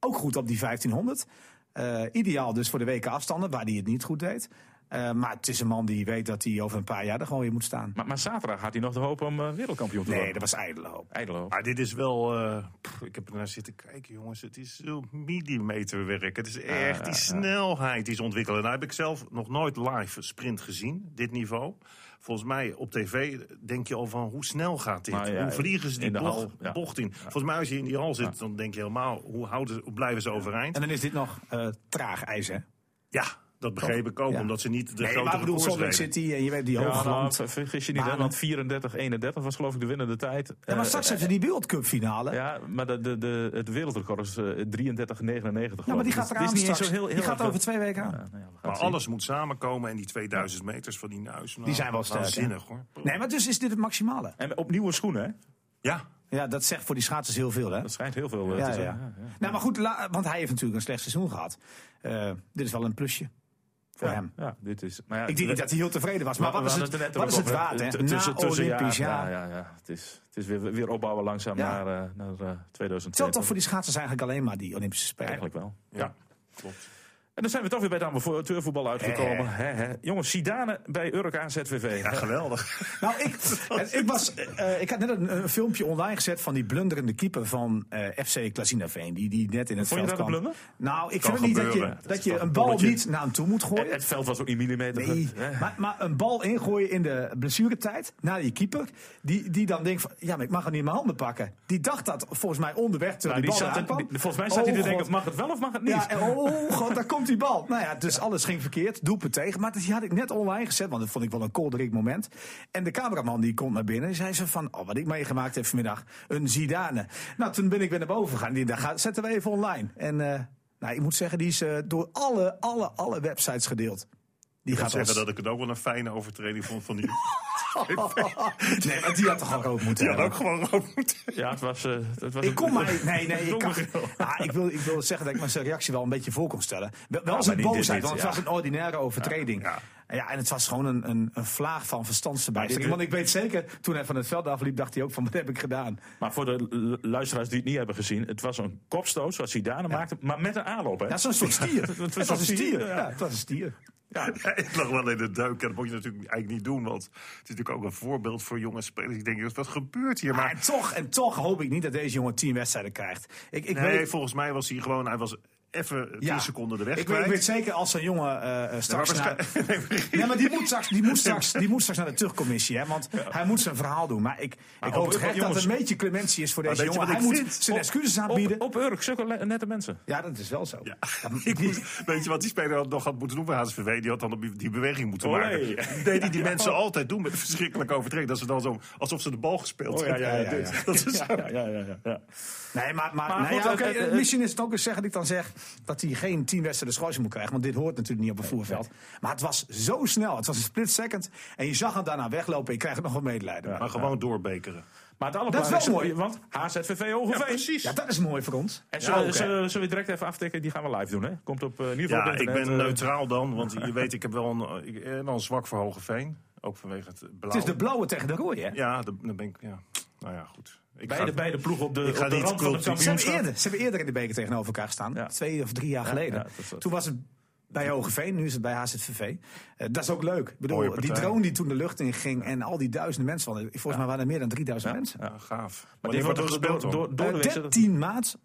ook goed op die 1500. Eh, ideaal dus voor de weken afstanden, waar hij het niet goed deed. Eh, maar het is een man die weet dat hij over een paar jaar er gewoon weer moet staan. Maar, maar zaterdag had hij nog de hoop om eh, wereldkampioen te Nee, worden. dat was ijdele hoop. Ijdele hoop. Maar dit is wel. eh, pff, ik heb er naar zitten kijken, jongens. Het is zo millimeterwerk. Het is echt die snelheid die ze ontwikkelen. Nou heb ik zelf nog nooit live sprint gezien, dit niveau. Volgens mij op tv denk je al van hoe snel gaat dit? Ja, hoe vliegen ze die in de bocht, hal, ja. bocht in? Volgens mij als je in die hal zit, dan denk je helemaal hoe, houden, hoe blijven ze overeind? En dan is dit nog eh, traag ijs, hè? Ja, dat begreep ik ook, Ja. omdat ze niet de Nee, grote maar ik bedoel, Salt. City en je weet die Ja, hoge nou, vergis je niet, want 34-31 was geloof ik de winnende tijd. Ja, maar Eh, straks heeft hij die Wereldcup finale. Ja, Ja, maar de, de, de, het wereldrecord is eh, 33-99 maar die gaat Dus eraan straks. zo heel, heel die gaat over twee weken aan. Ja, nou ja, we Maar zien. alles moet samenkomen en die 2000 meters van die nuis. nou, Die zijn wel sterk, hè? Waanzinnig hoor. Nee, maar dus is dit het maximale. En op nieuwe schoenen, hè? Ja, Ja, dat zegt voor die schaatsers heel veel, hè? Dat schijnt heel veel eh, Ja, te ja. zijn. Ja, ja. Nou, maar goed, la- want hij heeft natuurlijk een slecht seizoen gehad. Eh, dit is wel een plusje voor Ja, hem. Ja, dit is, maar ja, Ik denk niet dat hij heel tevreden was, maar wat is het, wat is het waard, hè? tussen- ja, Olympisch jaar. Ja, ja, ja. Het is, het is weer, weer opbouwen langzaam Ja. naar, eh naar eh, 2020. Telt toch voor die schaatsers eigenlijk alleen maar die Olympische Spelen? Eigenlijk wel. ja, klopt. En dan zijn we toch weer bij het amateurvoetbal uitgekomen. Hè, hè. Jongens, Sidane bij Urk AZVV. Ja, geweldig. Nou, ik, en ik, was, eh, ik had net een, een filmpje online gezet van die blunderende keeper van eh, FC Klazinaveen. Die, die net in het Vond je veld dat een kwam. blunder? Nou, ik Kan vind niet dat je, gebeuren. dat je een bal bolletje. niet naar hem toe moet gooien. Het veld was ook niet millimeter. Nee, maar, maar een bal ingooien in de blessuretijd naar die keeper. Die, die dan denkt van, ja, maar ik mag hem niet in mijn handen pakken. Die dacht dat volgens mij onderweg terwijl Nou, die die bal zat eraan kwam. die- volgens mij zat hij Oh, te denken, mag het wel of mag het niet? Ja, en oh god, daar komt die bal. Nou ja, dus alles ging verkeerd. Doelpunt tegen. Maar die had ik net online gezet, want dat vond ik wel een kolderik moment. En de cameraman die komt naar binnen. En zei ze van, oh, wat ik meegemaakt heb vanmiddag. Een Zidane. Nou, toen ben ik weer naar boven gegaan. Die dacht, "Ga- zetten we even online. En eh, nou, ik moet zeggen, die is eh, door alle, alle, alle websites gedeeld. Die Ik gaat ga zeggen als... dat ik het ook wel een fijne overtreding vond van die. nee, maar die had toch al rood moeten Die had hebben. ook gewoon rood moeten. Ja, het was... eh, het was Ik een- maar... Nee, nee, ik, kan. Ah, ik, wil, ik wil zeggen dat ik mijn reactie wel een beetje voor kon stellen. Wel, Ja, als dit boosheid, want het ja. was een ordinaire overtreding. Ja, Ja, en het was gewoon een, een, een vlaag van verstandsverbijstering. Maar Want ik weet zeker, toen hij van het veld afliep, dacht hij ook van, wat heb ik gedaan? Maar voor de luisteraars die het niet hebben gezien, het was een kopstoot zoals Zidane maakte, maar met een aanloop. Hè? Ja, zo'n soort stier. Het was het was een stier. stier, ja. Ja, het was een stier. Ja. ik lag wel in de duik. En dat moet je natuurlijk eigenlijk niet doen. Want het is natuurlijk ook een voorbeeld voor jonge spelers. Ik denk, wat gebeurt hier? Maar Maar en toch, en toch hoop ik niet dat deze jongen tien wedstrijden krijgt. Ik, ik nee, weet, volgens mij was hij gewoon... Hij was even 10 Ja. seconden de weg Ik weet, kwijt. ik weet zeker als zo'n jongen eh, eh, straks maar naar... waarschijnlijk- Nee, maar die moet straks, die moet straks, die moet straks naar de terugcommissie. Hè, want hij moet zijn verhaal doen. Maar ik, ik hoop op- echt dat er een beetje clementie is voor deze weet jongen. Hij ik moet vind? zijn excuses aanbieden. Op, op Urk, zulke nette mensen. Ja, dat is wel zo. Ik moet- weet je wat die speler had nog had moeten doen bij HSVV? Die had dan die beweging moeten maken. Nee, die die mensen altijd doen met een verschrikkelijke overtreding. Dat ze dan zo, alsof ze de bal gespeeld Oh, ja, ja, ja, ja. dit. Dat is Ja, ja, ja, ja, ja. Nee, maar, maar, goed, het- het- misschien is het ook eens zeggen dat ik dan zeg dat hij geen tien wedstrijden schorsing moet krijgen. Want dit hoort natuurlijk niet op een voerveld. Maar het was zo snel. Het was een split second. En je zag hem daarna weglopen. Ik krijg er nog wel medelijden. Maar gewoon doorbekeren. Maar het Dat is wel mooi. Want HZVV Hogeveen. Ja, precies. Ja, dat is mooi voor ons. En Ja, zullen, zullen we direct even aftikken? Die gaan we live doen, hè? Komt op eh, in ieder geval Ja, op ik ben eh, neutraal dan. Want je weet, ik heb wel een, ik, eh, wel een zwak voor Hogeveen. Ook vanwege het blauw. Het is de blauwe tegen de rode, hè? Ja, de- dan ben ik... Ja. Nou ja, goed. Ik Beide, ga- beide ploegen op de, Ik ga op de niet rand van het cultief- Ze hebben, kampioenschap. eerder, ze hebben eerder in de beker tegenover elkaar gestaan. Ja. Twee of drie jaar geleden. ja. Toen was het bij Hogeveen, nu is het bij HZVV. Eh, dat is ook leuk. Ik bedoel, die drone die toen de lucht in ging en al die duizenden mensen. want Volgens mij waren er meer dan 3000 mensen. Ja, gaaf. Maar die wordt er door, gespeeld door, Eh, de week, 13 maart,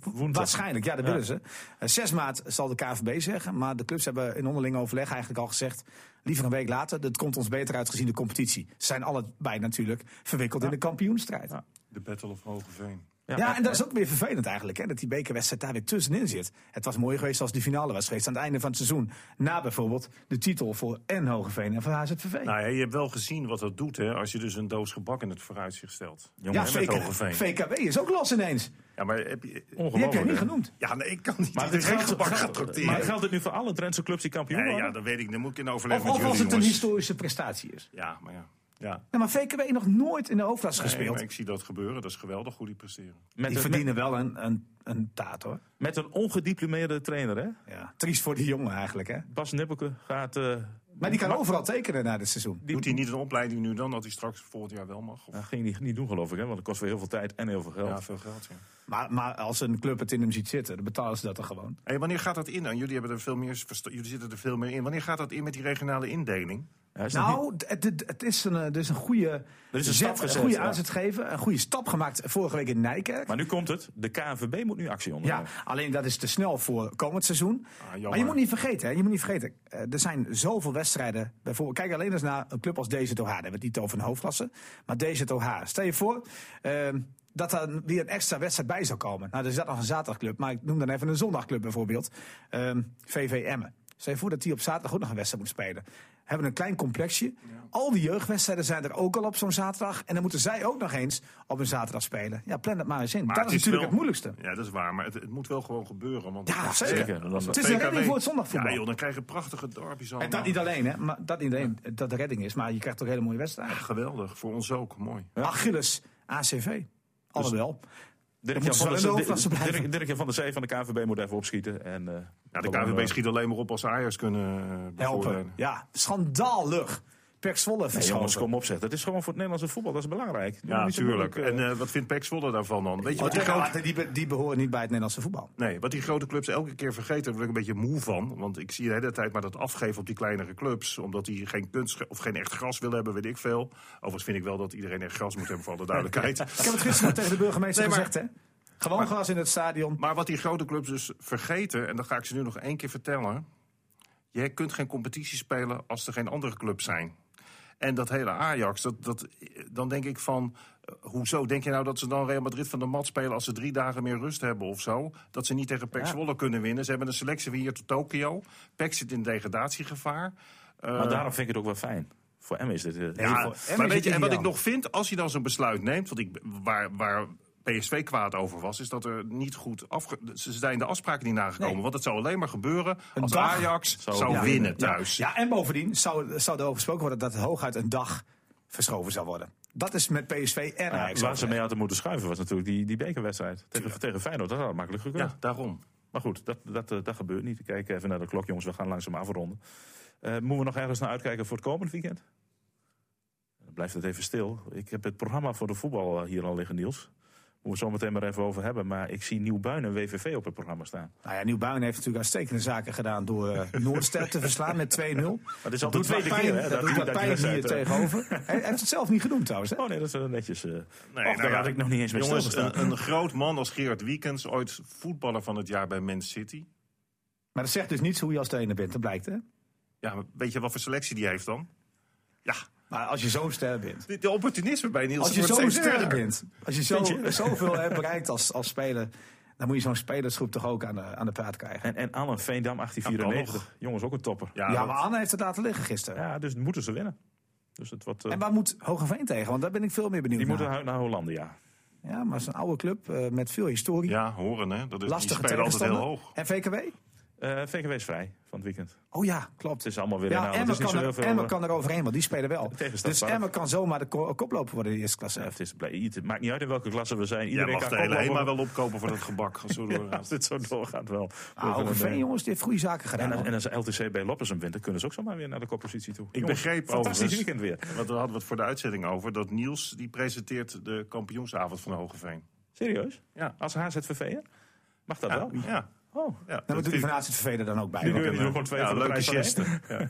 woensdag. waarschijnlijk, ja, dat Ja. willen ze. Eh, 6 maart zal de KVB zeggen. Maar de clubs hebben in onderling overleg eigenlijk al gezegd... liever een week later, dat komt ons beter uit gezien de competitie. Ze zijn allebei natuurlijk verwikkeld in de kampioenstrijd. Ja. De Battle of Hogeveen. Ja, en dat is ook weer vervelend eigenlijk, hè, dat die bekerwedstrijd daar weer tussenin zit. Het was mooi geweest als die finale was geweest aan het einde van het seizoen. Na bijvoorbeeld de titel voor en Hogeveen en voor HZVV. Nou ja, je hebt wel gezien wat dat doet, hè, als je dus een doos gebak in het vooruitzicht stelt. ja, met VK, Hogeveen. VKW is ook los ineens. Ja, maar heb je... Die heb jij Ongelooflijk, niet genoemd. Ja, nee, ik kan niet Maar, iedereen geldt, gebak gaan tracteren. maar geldt het nu voor alle Drentse clubs die kampioen Nee, worden? ja, dat weet ik. Dan moet ik in overleg Of, met of jullie, als het een historische prestatie is. Ja, maar ja. Ja. Ja, maar VKW nog nooit in de hoofdklasse Nee, gespeeld. maar ik zie dat gebeuren. Dat is geweldig hoe die presteren. met, die een, verdienen wel een, een, een taart hoor. met, een ongediplomeerde trainer, hè? Ja. Triest voor die jongen eigenlijk. Hè? Bas Nippelke gaat... eh, Maar die kan overal tekenen na dit seizoen. die- Doet hij niet een opleiding nu dan, dat hij straks volgend jaar wel mag? Of... Dat ging hij niet doen, geloof ik, hè? Want dat kost weer heel veel tijd en heel veel geld. Ja, veel geld, ja. Maar, maar als een club het in hem ziet zitten, dan betalen ze dat er gewoon. Hey, wanneer gaat dat in dan? Jullie, hebben er veel meer, jullie zitten er veel meer in. Wanneer gaat dat in met die regionale indeling? Ja, is Nou, het, het- het is een, eh, is een goede, Er is een zet, goede ja. aanzet gegeven. Een goede stap gemaakt vorige week in Nijkerk. Maar nu komt het. De KNVB moet nu actie Ja, ondernemen. alleen dat is te snel voor komend seizoen. jammer. maar je moet niet vergeten, hè, je moet niet vergeten. eh, er zijn zoveel wedstrijden. Bijvoorbeeld, kijk alleen eens naar een club als DZOH. Daar hebben we het niet over een hoofdklasse. Maar DZOH. Stel je voor ehm, dat er weer een extra wedstrijd bij zou komen. Nou, er is dat nog een zaterdagclub. Maar ik noem dan even een zondagclub bijvoorbeeld. Ehm VV Emmen. Stel je voor dat die op zaterdag ook nog een wedstrijd moet spelen. Hebben een klein complexje. Al die jeugdwedstrijden zijn er ook al op zo'n zaterdag. En dan moeten zij ook nog eens op een zaterdag spelen. Ja, plan het maar eens in. Maar dat is is natuurlijk wel- het moeilijkste. Ja, dat is waar, maar het, het moet wel gewoon gebeuren. Want Ja, zeker. Het is een redding voor het zondagvoetbal. Ja joh, dan krijg je prachtige derbies En allemaal. dat niet alleen, hè? Maar dat niet alleen dat de redding is, maar je krijgt ook hele mooie wedstrijden. Geweldig, voor ons ook, mooi. Achilles, ACV. Alhoewel. Dirk-Jan van, der- Dirk- van der Zee van de KNVB moet even opschieten. En, eh, Ja, de KVB eh, schiet alleen maar op als ze Ajax kunnen eh, Helpen. Ja, schandalig. Pek Zwolle Nee, jongens, kom op zeg. Dat is gewoon voor het Nederlandse voetbal. Dat is belangrijk. Doe Ja, niet zo tuurlijk. moeilijk, En eh. eh, wat vindt Pek Zwolle daarvan dan? Weet je wat Want die, grote, die, be- die behoren niet bij het Nederlandse voetbal. nee, wat die grote clubs elke keer vergeten, daar word ik een beetje moe van. Want ik zie de hele tijd maar dat afgeven op die kleinere clubs. Omdat die geen kunst of geen echt gras willen hebben, weet ik veel. Overigens vind ik wel dat iedereen echt gras moet hebben, voor alle duidelijkheid. Ik heb het gisteren nog tegen de burgemeester Nee, maar- gezegd, hè? Gewoon gras in het stadion. Maar wat die grote clubs dus vergeten, en dat ga ik ze nu nog één keer vertellen. Je kunt geen competitie spelen als er geen andere clubs zijn. En dat hele Ajax, dat, dat, dan denk ik van... eh, hoezo denk je nou dat ze dan Real Madrid van de mat spelen... als ze drie dagen meer rust hebben of zo? Dat ze niet tegen PEC Zwolle kunnen winnen. Ze hebben een selectie hier tot Tokio. PEC zit in degradatiegevaar. Eh, maar daarom vind ik het ook wel fijn. Voor M is dit... eh, ja, voor maar weet je, en wat ik nog vind, als je dan zo'n besluit neemt, want ik, waar, waar PSV kwaad over was, is dat er niet goed afge... Ze zijn de afspraken niet nagekomen. Nee. Want het zou alleen maar gebeuren als dag Ajax zou zou, winnen. thuis. Ja, en bovendien zou, zou er over gesproken worden dat het hooguit een dag verschoven zou worden. Dat is met PSV en Ja, Ajax. waar ze mee hadden moeten schuiven was natuurlijk die, die bekerwedstrijd. Tegen, tegen Feyenoord, dat had makkelijk gekund. Ja, daarom. Maar goed, dat, dat, eh, dat gebeurt niet. Kijk even naar de klok, jongens. We gaan langzaam afronden. Eh, moeten we nog ergens naar uitkijken voor het komend weekend? Dan blijft het even stil. Ik heb het programma voor de voetbal eh, hier al liggen, Niels. We zo meteen maar even over hebben. Maar ik zie Nieuwbuin en WVV op het programma staan. Nou ja, Nieuwbuin heeft natuurlijk uitstekende zaken gedaan door uh, Noordster te verslaan met 2-0. Maar dat is al de tweede keer, hè? Dat, doet wat pijn hier tegenover. Hij heeft het zelf niet genoemd trouwens. Hè? Oh nee, dat is wel netjes. Uh, nee, nou, daar had ik nog niet eens mee Jongens, een, een groot man als Gerard Wiekens, ooit voetballer van het jaar bij Man City. Maar dat zegt dus niets hoe je als trainer bent, dat blijkt hè? Ja, maar weet je wat voor selectie die heeft dan? Ja, maar als je zo'n ster bent. De, de opportunisme bij Niels. Als je zo'n ster bent. Als je, zo, zoveel hebt bereikt als, als speler. Dan moet je zo'n spelersgroep toch ook aan de, aan de praat krijgen. En, en Anne Veendam 1894. Jongens, ook een topper. Ja, ja maar Anne heeft het laten liggen gisteren. Ja, dus moeten ze winnen. Dus het wordt, uh... En waar moet Hogeveen tegen? Want daar ben ik veel meer benieuwd Die naar. moeten naar Hollandia. Ja, maar het is een oude club uh, met veel historie. Ja, horen hè. Dat is, Lastige die spelen altijd heel hoog. En VKW? Uh, VKW is vrij van het weekend. Oh ja, klopt. Het is allemaal weer ja, nou, Emma, kan er, Emma kan er overheen, want die spelen wel. Dus. Emma kan zomaar de koploper worden in de eerste klasse. Ja, het, is, het maakt niet uit in welke klasse we zijn. Iedereen ja, mag kan de hele HEMA wel opkopen voor dat gebak. Als, ja, als dit zo doorgaat wel. Ah, Hogeveen jongens, die heeft goede zaken gedaan. En, en als LTC bij Loppersum wint, dan kunnen ze ook zomaar weer naar de koppositie toe. Ik jongens, begreep Fantastisch weekend weer. Want we hadden het voor de uitzending over. Dat Niels, die presenteert de kampioensavond van Hogeveen. Serieus? Ja. Als HZVV'er? Mag dat ja, wel? Ja. Oh, ja, wat doe je van AZVV er dan ook bij? Die doe je, die gewoon twee ja, van de leuke. Ja.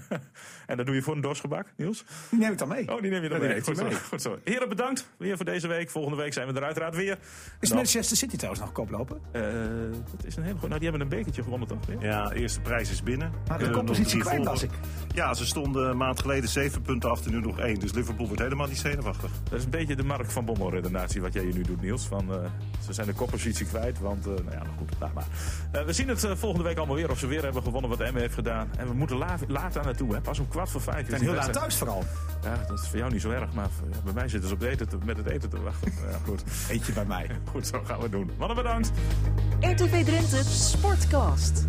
en dat doe je voor een dorsgebak, Niels? Die neem ik dan mee. Oh, die neem je dan ja, mee. Goed, mee. Zo. Goed zo. Heren, bedankt weer voor deze week. Volgende week zijn we er uiteraard weer. Is dan... Manchester City trouwens nog koplopen? Uh, dat is een hele goede. Nou, die hebben een bekertje gewonnen, toch? Ja, ja de eerste prijs is binnen. Maar de koppositie kwijt was ik. Ja, ze stonden een maand geleden zeven punten af en nu nog één. Dus Liverpool wordt helemaal niet zenuwachtig. Dat is een beetje de Mark van Bommel-redenatie wat jij hier nu doet, Niels. Van, uh, ze zijn de koppositie kwijt, want... Uh, nou ja, goed, laat maar. We zien het volgende week allemaal weer of ze weer hebben gewonnen wat Emmen heeft gedaan. En we moeten laat, laat daar naartoe, hè. pas om kwart voor vijf. En heel laat thuis vooral. Ja, dat is voor jou niet zo erg, maar ja, bij mij zitten ze op het eten te, met het eten te wachten. Ja, goed. Eentje bij mij. Goed, zo gaan we doen. Mannen, bedankt. RTV Drenthe Sportcast.